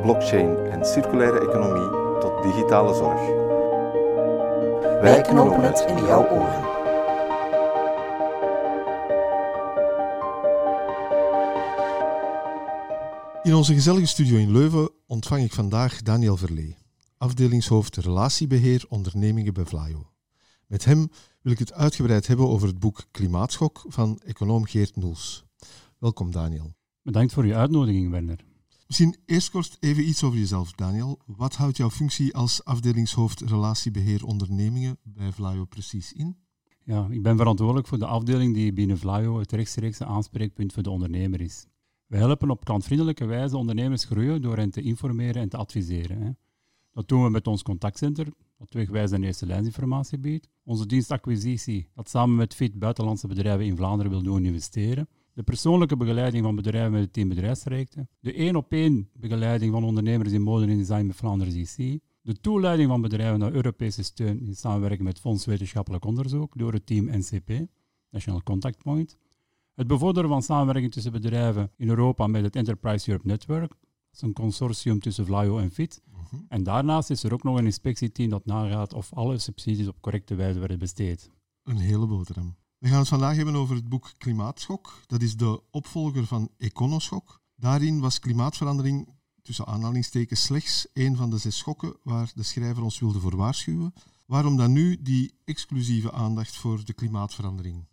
blockchain en circulaire economie tot digitale zorg. Wij knopen het in jouw oren. In onze gezellige studio in Leuven ontvang ik vandaag Daniel Verlee, afdelingshoofd Relatiebeheer Ondernemingen bij Vlaio. Met hem wil ik het uitgebreid hebben over het boek Klimaatschok van econoom Geert Noels. Welkom Daniel. Bedankt voor uw uitnodiging, Werner. Misschien eerst kort even iets over jezelf, Daniel. Wat houdt jouw functie als afdelingshoofd Relatiebeheer Ondernemingen bij Vlaio precies in? Ja, ik ben verantwoordelijk voor de afdeling die binnen Vlaio het rechtstreekse aanspreekpunt voor de ondernemer is. We helpen op klantvriendelijke wijze ondernemers groeien door hen te informeren en te adviseren. Dat doen we met ons contactcenter, dat wegwijs en eerste lijnsinformatie biedt. Onze dienstacquisitie, dat samen met FIT buitenlandse bedrijven in Vlaanderen wil doen investeren. De persoonlijke begeleiding van bedrijven met het team bedrijfsrechten. De één-op-één begeleiding van ondernemers in mode en design met Vlaanderen IC. De toeleiding van bedrijven naar Europese steun in samenwerking met Fonds Wetenschappelijk Onderzoek door het team NCP, National Contact Point. Het bevorderen van samenwerking tussen bedrijven in Europa met het Enterprise Europe Network. Dat is een consortium tussen Vlaio en FIT. En daarnaast is er ook nog een inspectieteam dat nagaat of alle subsidies op correcte wijze werden besteed. Een hele boterham. We gaan het vandaag hebben over het boek Klimaatschok. Dat is de opvolger van Econoschok. Daarin was klimaatverandering tussen aanhalingstekens slechts een van de zes schokken waar de schrijver ons wilde voor waarschuwen. Waarom dan nu die exclusieve aandacht voor de klimaatverandering?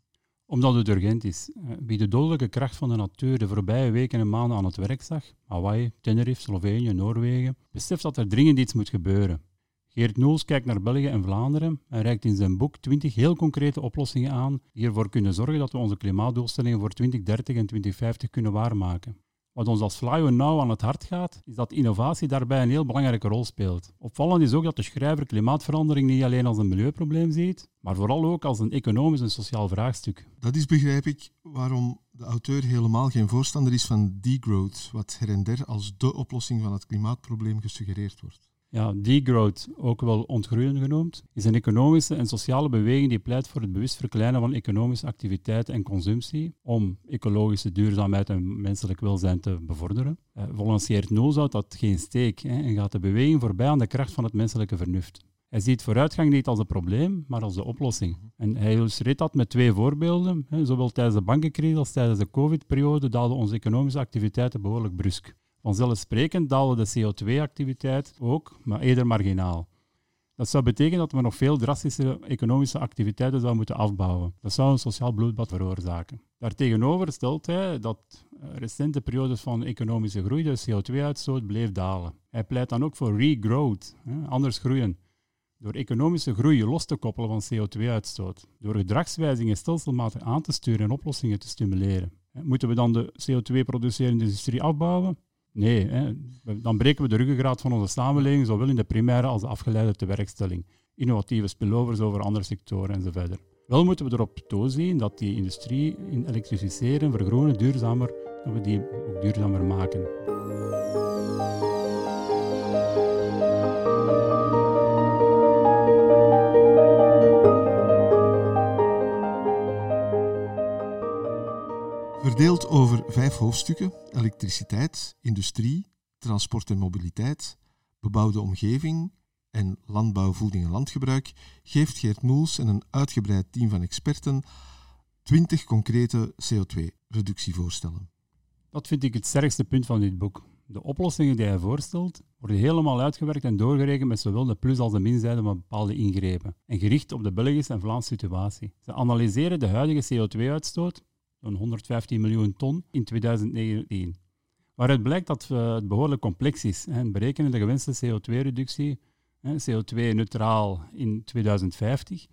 Omdat het urgent is. Wie de dodelijke kracht van de natuur de voorbije weken en maanden aan het werk zag, Hawaii, Tenerife, Slovenië, Noorwegen, beseft dat er dringend iets moet gebeuren. Geert Noels kijkt naar België en Vlaanderen en reikt in zijn boek 20 heel concrete oplossingen aan die ervoor kunnen zorgen dat we onze klimaatdoelstellingen voor 2030 en 2050 kunnen waarmaken. Wat ons als Flyo nauw aan het hart gaat, is dat innovatie daarbij een heel belangrijke rol speelt. Opvallend is ook dat de schrijver klimaatverandering niet alleen als een milieuprobleem ziet, maar vooral ook als een economisch en sociaal vraagstuk. Dat is, begrijp ik, waarom de auteur helemaal geen voorstander is van degrowth, wat her en der als de oplossing van het klimaatprobleem gesuggereerd wordt. Ja, degrowth, ook wel ontgroeien genoemd, is een economische en sociale beweging die pleit voor het bewust verkleinen van economische activiteit en consumptie om ecologische duurzaamheid en menselijk welzijn te bevorderen. Eh, volgens houdt dat geen steek hè, en gaat de beweging voorbij aan de kracht van het menselijke vernuft. Hij ziet vooruitgang niet als een probleem, maar als de oplossing. En hij illustreert dat met twee voorbeelden. Zowel tijdens de bankencrisis als tijdens de covid-periode daalden onze economische activiteiten behoorlijk brusk. Vanzelfsprekend daalde de CO2-activiteit ook, maar eerder marginaal. Dat zou betekenen dat we nog veel drastische economische activiteiten zouden moeten afbouwen. Dat zou een sociaal bloedbad veroorzaken. Daartegenover stelt hij dat recente periodes van economische groei de CO2-uitstoot bleef dalen. Hij pleit dan ook voor regrowth, anders groeien. Door economische groei los te koppelen van CO2-uitstoot. Door gedragswijzingen stelselmatig aan te sturen en oplossingen te stimuleren. Moeten we dan de CO2-producerende industrie afbouwen? Nee, dan breken we de ruggengraat van onze samenleving, zowel in de primaire als de afgeleide tewerkstelling. Innovatieve spillovers over andere sectoren enzovoort. Wel moeten we erop toezien dat die industrie in elektrificeren, vergroenen, duurzamer, dat we die ook duurzamer maken. Verdeeld over vijf hoofdstukken: elektriciteit, industrie, transport en mobiliteit, bebouwde omgeving en landbouw, voeding en landgebruik, geeft Geert Noels en een uitgebreid team van experten 20 concrete CO2-reductievoorstellen. Dat vind ik het sterkste punt van dit boek. De oplossingen die hij voorstelt worden helemaal uitgewerkt en doorgerekend met zowel de plus- als de minzijde van bepaalde ingrepen en gericht op de Belgische en Vlaamse situatie. Ze analyseren de huidige CO2-uitstoot zo'n 115 miljoen ton in 2019. Waaruit blijkt dat uh, het behoorlijk complex is. Hè. Berekenen de gewenste CO2-reductie, CO2-neutraal in 2050.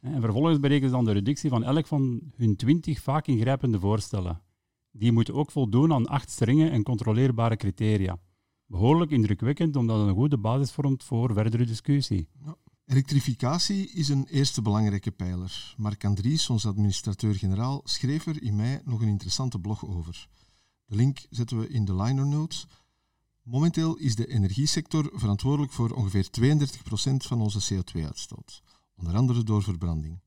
En vervolgens berekenen ze dan de reductie van elk van hun 20 vaak ingrijpende voorstellen. Die moeten ook voldoen aan acht strenge en controleerbare criteria. Behoorlijk indrukwekkend, omdat het een goede basis vormt voor verdere discussie. Elektrificatie is een eerste belangrijke pijler. Marc Andries, onze administrateur-generaal, schreef er in mei nog een interessante blog over. De link zetten we in de liner notes. Momenteel is de energiesector verantwoordelijk voor ongeveer 32% van onze CO2-uitstoot, onder andere door verbranding.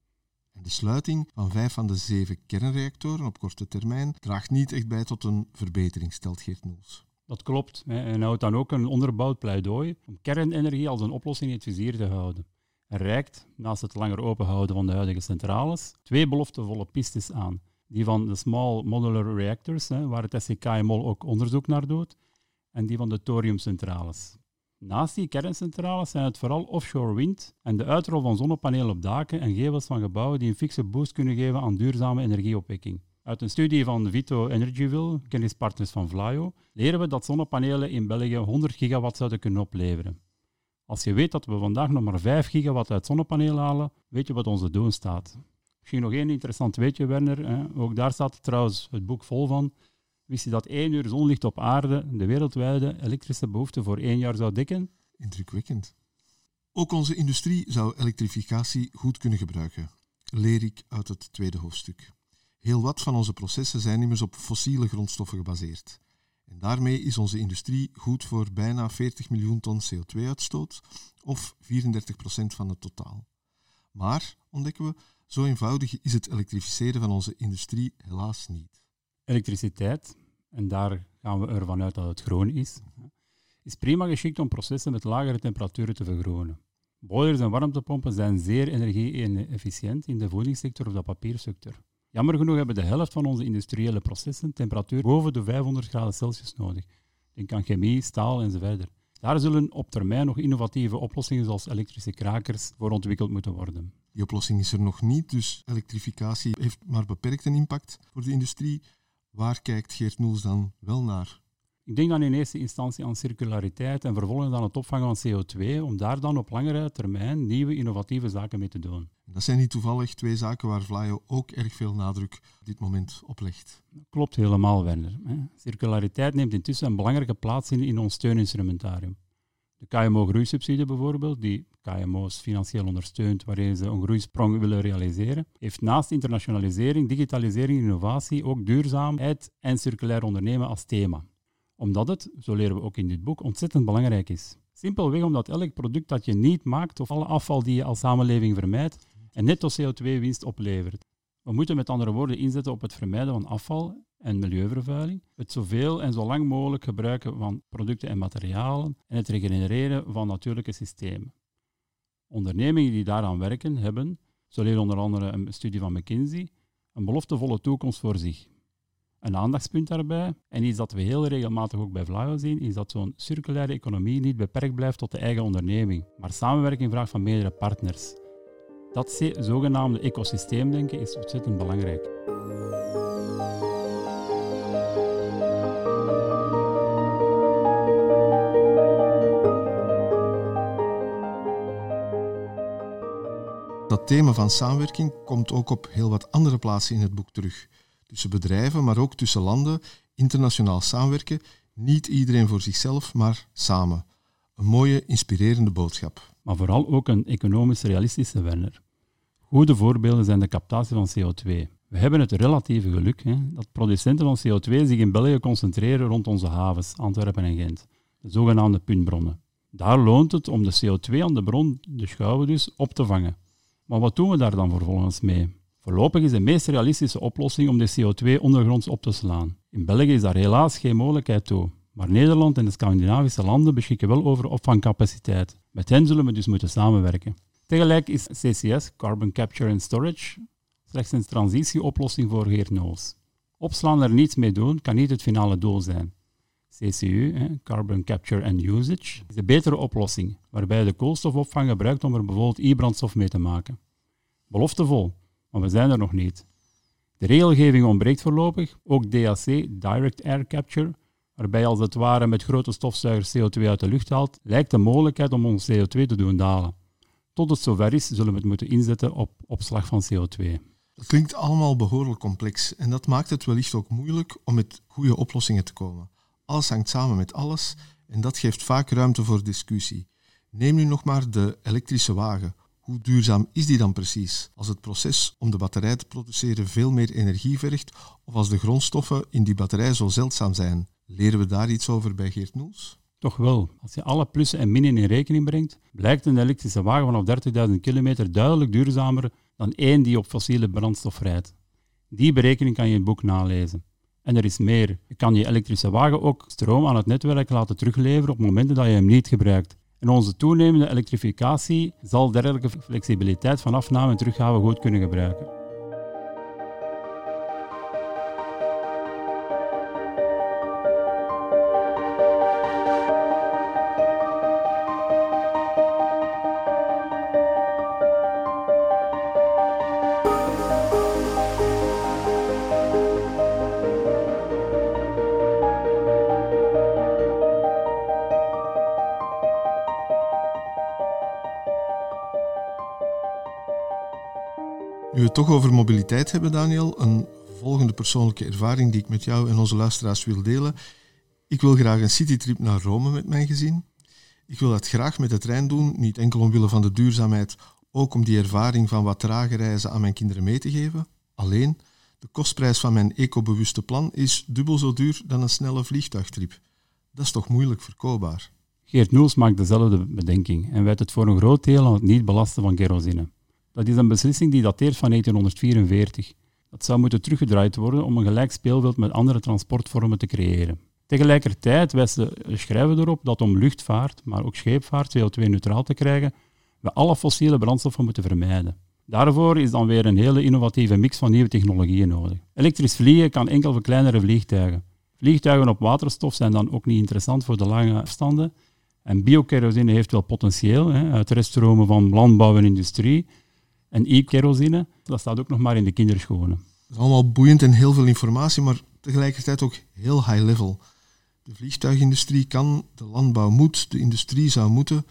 En de sluiting van vijf van de zeven kernreactoren op korte termijn draagt niet echt bij tot een verbetering, stelt Geert Noels. Dat klopt. En houdt dan ook een onderbouwd pleidooi om kernenergie als een oplossing in het vizier te houden. Reikt, naast het langer openhouden van de huidige centrales, twee beloftevolle pistes aan. Die van de Small Modular Reactors, hè, waar het SCKMOL ook onderzoek naar doet, en die van de thoriumcentrales. Naast die kerncentrales zijn het vooral offshore wind en de uitrol van zonnepanelen op daken en gevels van gebouwen die een fikse boost kunnen geven aan duurzame energieopwekking. Uit een studie van Vito Energyville, kennispartners van Vlaio, leren we dat zonnepanelen in België 100 gigawatt zouden kunnen opleveren. Als je weet dat we vandaag nog maar 5 gigawatt uit zonnepanelen halen, weet je wat onze doen staat. Misschien nog één interessant weetje, Werner. Hè. Ook daar staat trouwens het boek vol van. Wist je dat één uur zonlicht op aarde de wereldwijde elektrische behoefte voor één jaar zou dekken? Indrukwekkend. Ook onze industrie zou elektrificatie goed kunnen gebruiken, leer ik uit het tweede hoofdstuk. Heel wat van onze processen zijn immers op fossiele grondstoffen gebaseerd. Daarmee is onze industrie goed voor bijna 40 miljoen ton CO2-uitstoot, of 34% van het totaal. Maar, ontdekken we, zo eenvoudig is het elektrificeren van onze industrie helaas niet. Elektriciteit, en daar gaan we ervan uit dat het groen is, is prima geschikt om processen met lagere temperaturen te vergroenen. Boilers en warmtepompen zijn zeer energie-efficiënt in de voedingssector of de papiersector. Jammer genoeg hebben de helft van onze industriële processen temperatuur boven de 500 graden Celsius nodig. Denk aan chemie, staal enzovoort. Daar zullen op termijn nog innovatieve oplossingen zoals elektrische krakers voor ontwikkeld moeten worden. Die oplossing is er nog niet, dus elektrificatie heeft maar beperkt een impact voor de industrie. Waar kijkt Geert Noels dan wel naar? Ik denk dan in eerste instantie aan circulariteit en vervolgens aan het opvangen van CO2, om daar dan op langere termijn nieuwe innovatieve zaken mee te doen. Dat zijn niet toevallig twee zaken waar Vlaio ook erg veel nadruk op dit moment op legt. Klopt helemaal, Werner. Circulariteit neemt intussen een belangrijke plaats in, in ons steuninstrumentarium. De KMO-groeisubsidie bijvoorbeeld, die KMO's financieel ondersteunt waarin ze een groeisprong willen realiseren, heeft naast internationalisering, digitalisering en innovatie ook duurzaamheid en circulair ondernemen als thema omdat het, zo leren we ook in dit boek, ontzettend belangrijk is. Simpelweg omdat elk product dat je niet maakt of alle afval die je als samenleving vermijdt, een netto CO2-winst oplevert. We moeten met andere woorden inzetten op het vermijden van afval en milieuvervuiling, het zoveel en zo lang mogelijk gebruiken van producten en materialen en het regenereren van natuurlijke systemen. Ondernemingen die daaraan werken hebben, zo leert onder andere een studie van McKinsey, een beloftevolle toekomst voor zich. Een aandachtspunt daarbij, en iets dat we heel regelmatig ook bij Vlaio zien, is dat zo'n circulaire economie niet beperkt blijft tot de eigen onderneming, maar samenwerking vraagt van meerdere partners. Dat zogenaamde ecosysteemdenken is ontzettend belangrijk. Dat thema van samenwerking komt ook op heel wat andere plaatsen in het boek terug tussen bedrijven, maar ook tussen landen, internationaal samenwerken. Niet iedereen voor zichzelf, maar samen. Een mooie, inspirerende boodschap. Maar vooral ook een economisch realistische Werner. Goede voorbeelden zijn de captatie van CO2. We hebben het relatieve geluk hè, dat producenten van CO2 zich in België concentreren rond onze havens, Antwerpen en Gent, de zogenaamde puntbronnen. Daar loont het om de CO2 aan de bron, de schouwen dus, op te vangen. Maar wat doen we daar dan vervolgens mee? Voorlopig is de meest realistische oplossing om de CO2 ondergronds op te slaan. In België is daar helaas geen mogelijkheid toe. Maar Nederland en de Scandinavische landen beschikken wel over opvangcapaciteit. Met hen zullen we dus moeten samenwerken. Tegelijk is CCS, Carbon Capture and Storage, slechts een transitieoplossing voor Geert Opslaan er niets mee doen kan niet het finale doel zijn. CCU, Carbon Capture and Usage, is de betere oplossing, waarbij de koolstofopvang gebruikt om er bijvoorbeeld e-brandstof mee te maken. Beloftevol, maar we zijn er nog niet. De regelgeving ontbreekt voorlopig, ook DAC, Direct Air Capture, waarbij als het ware met grote stofzuigers CO2 uit de lucht haalt, lijkt de mogelijkheid om ons CO2 te doen dalen. Tot het zover is, zullen we het moeten inzetten op opslag van CO2. Dat klinkt allemaal behoorlijk complex en dat maakt het wellicht ook moeilijk om met goede oplossingen te komen. Alles hangt samen met alles En dat geeft vaak ruimte voor discussie. Neem nu nog maar de elektrische wagen. Hoe duurzaam is die dan precies? Als het proces om de batterij te produceren veel meer energie vergt, of als de grondstoffen in die batterij zo zeldzaam zijn? Leren we daar iets over bij Geert Noels? Toch wel. Als je alle plussen en minnen in rekening brengt, blijkt een elektrische wagen vanaf 30.000 kilometer duidelijk duurzamer dan één die op fossiele brandstof rijdt. Die berekening kan je in het boek nalezen. En er is meer. Je kan je elektrische wagen ook stroom aan het netwerk laten terugleveren op momenten dat je hem niet gebruikt. En onze toenemende elektrificatie zal dergelijke flexibiliteit van afname en teruggave goed kunnen gebruiken. Toch over mobiliteit hebben, Daniel, een volgende persoonlijke ervaring die ik met jou en onze luisteraars wil delen. Ik wil graag een citytrip naar Rome met mijn gezin. Ik wil dat graag met de trein doen, niet enkel omwille van de duurzaamheid, ook om die ervaring van wat trage reizen aan mijn kinderen mee te geven. Alleen, de kostprijs van mijn ecobewuste plan is dubbel zo duur dan een snelle vliegtuigtrip. Dat is toch moeilijk verkoopbaar? Geert Noels maakt dezelfde bedenking en wijt het voor een groot deel aan het niet belasten van kerosine. Dat is een beslissing die dateert van 1944. Dat zou moeten teruggedraaid worden om een gelijk speelveld met andere transportvormen te creëren. Tegelijkertijd wijst de schrijver erop dat om luchtvaart, maar ook scheepvaart CO2-neutraal te krijgen, we alle fossiele brandstoffen moeten vermijden. Daarvoor is dan weer een hele innovatieve mix van nieuwe technologieën nodig. Elektrisch vliegen kan enkel voor kleinere vliegtuigen. Vliegtuigen op waterstof zijn dan ook niet interessant voor de lange afstanden. En biokerosine heeft wel potentieel hè, uit reststromen van landbouw en industrie, en e-kerosine, dat staat ook nog maar in de kinderschoenen. Dat is allemaal boeiend en heel veel informatie, maar tegelijkertijd ook heel high level. De vliegtuigindustrie kan, de landbouw moet, de industrie zou moeten.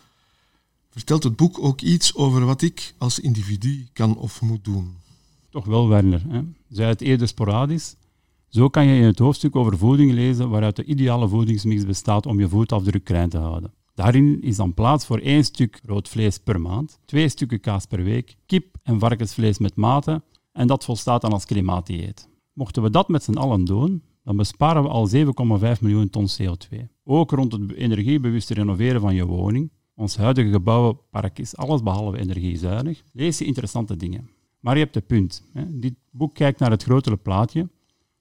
Vertelt het boek ook iets over wat ik als individu kan of moet doen? Toch wel, Werner. Hè? Zij het eerder sporadisch. Zo kan je in het hoofdstuk over voeding lezen waaruit de ideale voedingsmix bestaat om je voetafdruk klein te houden. Daarin is dan plaats voor één stuk rood vlees per maand, twee stukken kaas per week, kip en varkensvlees met mate en dat volstaat dan als klimaatdieet. Mochten we dat met z'n allen doen, dan besparen we al 7,5 miljoen ton CO2. Ook rond het energiebewust renoveren van je woning. Ons huidige gebouwenpark is allesbehalve energiezuinig. Lees je interessante dingen. Maar je hebt het punt. Hè. Dit boek kijkt naar het grotere plaatje.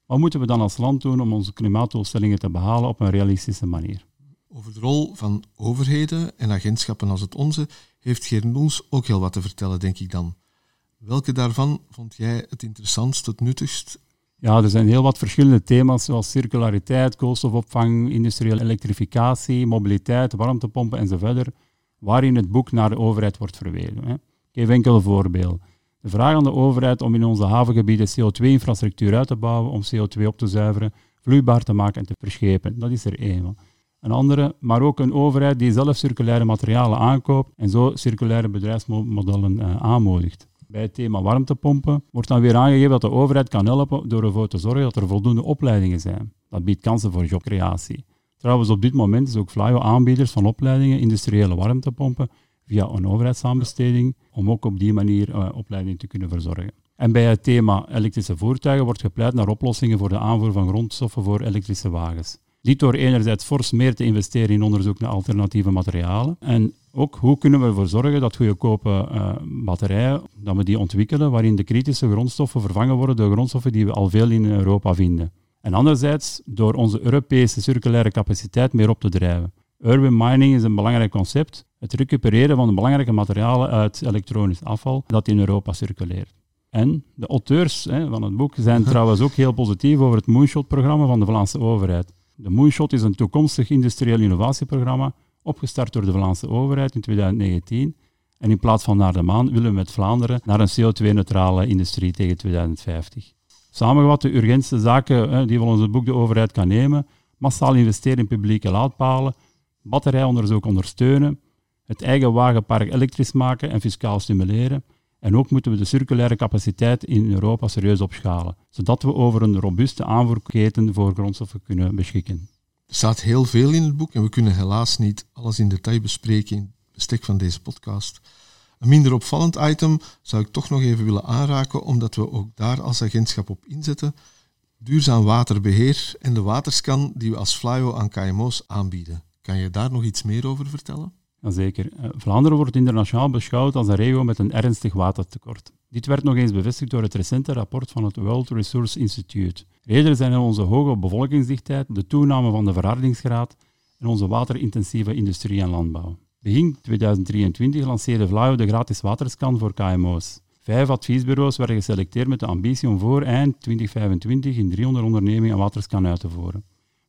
Wat moeten we dan als land doen om onze klimaatdoelstellingen te behalen op een realistische manier? Over de rol van overheden en agentschappen als het onze heeft Geert ook heel wat te vertellen, denk ik dan. Welke daarvan vond jij het interessantst, het nuttigst? Ja, er zijn heel wat verschillende thema's zoals circulariteit, koolstofopvang, industriële elektrificatie, mobiliteit, warmtepompen enzovoort, waarin het boek naar de overheid wordt verwezen. Ik geef enkele voorbeelden. De vraag aan de overheid om in onze havengebieden CO2-infrastructuur uit te bouwen om CO2 op te zuiveren, vloeibaar te maken en te verschepen. Dat is er één een andere, maar ook een overheid die zelf circulaire materialen aankoopt en zo circulaire bedrijfsmodellen uh, aanmoedigt. Bij het thema warmtepompen wordt dan weer aangegeven dat de overheid kan helpen door ervoor te zorgen dat er voldoende opleidingen zijn. Dat biedt kansen voor jobcreatie. Trouwens, op dit moment is ook Flyo aanbieders van opleidingen industriële warmtepompen via een overheidsaanbesteding om ook op die manier uh, opleiding te kunnen verzorgen. En bij het thema elektrische voertuigen wordt gepleit naar oplossingen voor de aanvoer van grondstoffen voor elektrische wagens. Dit door enerzijds fors meer te investeren in onderzoek naar alternatieve materialen. En ook hoe kunnen we ervoor zorgen dat goedkope uh, batterijen, dat we die ontwikkelen, waarin de kritische grondstoffen vervangen worden door grondstoffen die we al veel in Europa vinden. En anderzijds door onze Europese circulaire capaciteit meer op te drijven. Urban mining is een belangrijk concept. Het recupereren van de belangrijke materialen uit elektronisch afval dat in Europa circuleert. En de auteurs hè, van het boek zijn trouwens ook heel positief over het Moonshot-programma van de Vlaamse overheid. De Moonshot is een toekomstig industrieel innovatieprogramma, opgestart door de Vlaamse overheid in 2019. En in plaats van naar de maan willen we met Vlaanderen naar een CO2-neutrale industrie tegen 2050. Samengevat de urgentste zaken die volgens het boek de overheid kan nemen, massaal investeren in publieke laadpalen, batterijonderzoek ondersteunen, het eigen wagenpark elektrisch maken en fiscaal stimuleren, en ook moeten we de circulaire capaciteit in Europa serieus opschalen, zodat we over een robuuste aanvoerketen voor grondstoffen kunnen beschikken. Er staat heel veel in het boek en we kunnen helaas niet alles in detail bespreken in het bestek van deze podcast. Een minder opvallend item zou ik toch nog even willen aanraken, omdat we ook daar als agentschap op inzetten. Duurzaam waterbeheer en de waterscan die we als Flyo aan KMO's aanbieden. Kan je daar nog iets meer over vertellen? Jazeker. Eh, Vlaanderen wordt internationaal beschouwd als een regio met een ernstig watertekort. Dit werd nog eens bevestigd door het recente rapport van het World Resource Institute. Redenen zijn onze hoge bevolkingsdichtheid, de toename van de verhardingsgraad en onze waterintensieve industrie en landbouw. Begin 2023 lanceerde Vlaio de gratis waterscan voor KMO's. Vijf adviesbureaus werden geselecteerd met de ambitie om voor eind 2025 in 300 ondernemingen een waterscan uit te voeren.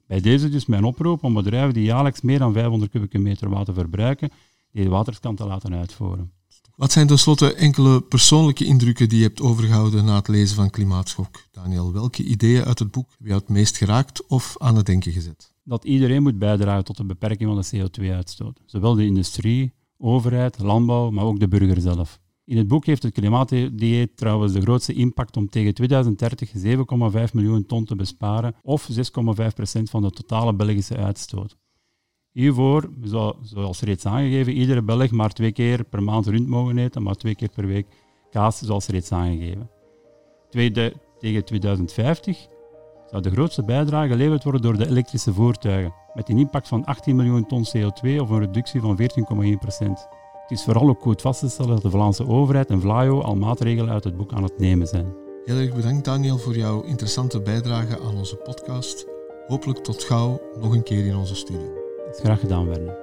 Bij deze dus mijn oproep om bedrijven die jaarlijks meer dan 500 kubieke meter water verbruiken, die de waterscan te laten uitvoeren. Wat zijn tenslotte enkele persoonlijke indrukken die je hebt overgehouden na het lezen van Klimaatschok? Daniel, welke ideeën uit het boek hebben jou het meest geraakt of aan het denken gezet? Dat iedereen moet bijdragen tot de beperking van de CO2-uitstoot. Zowel de industrie, overheid, landbouw, maar ook de burger zelf. In het boek heeft het klimaatdieet trouwens de grootste impact om tegen 2030 7,5 miljoen ton te besparen of 6,5% van de totale Belgische uitstoot. Hiervoor, zoals reeds aangegeven, iedere Belg maar twee keer per maand rund mogen eten, maar twee keer per week kaas, zoals reeds aangegeven. Tweede, tegen 2050 zou de grootste bijdrage geleverd worden door de elektrische voertuigen, met een impact van 18 miljoen ton CO2 of een reductie van 14,1%. Het is vooral ook goed vast te stellen dat de Vlaamse overheid en Vlaio al maatregelen uit het boek aan het nemen zijn. Heel erg bedankt Daniel voor jouw interessante bijdrage aan onze podcast. Hopelijk tot gauw nog een keer in onze studio. Graag gedaan, Werner.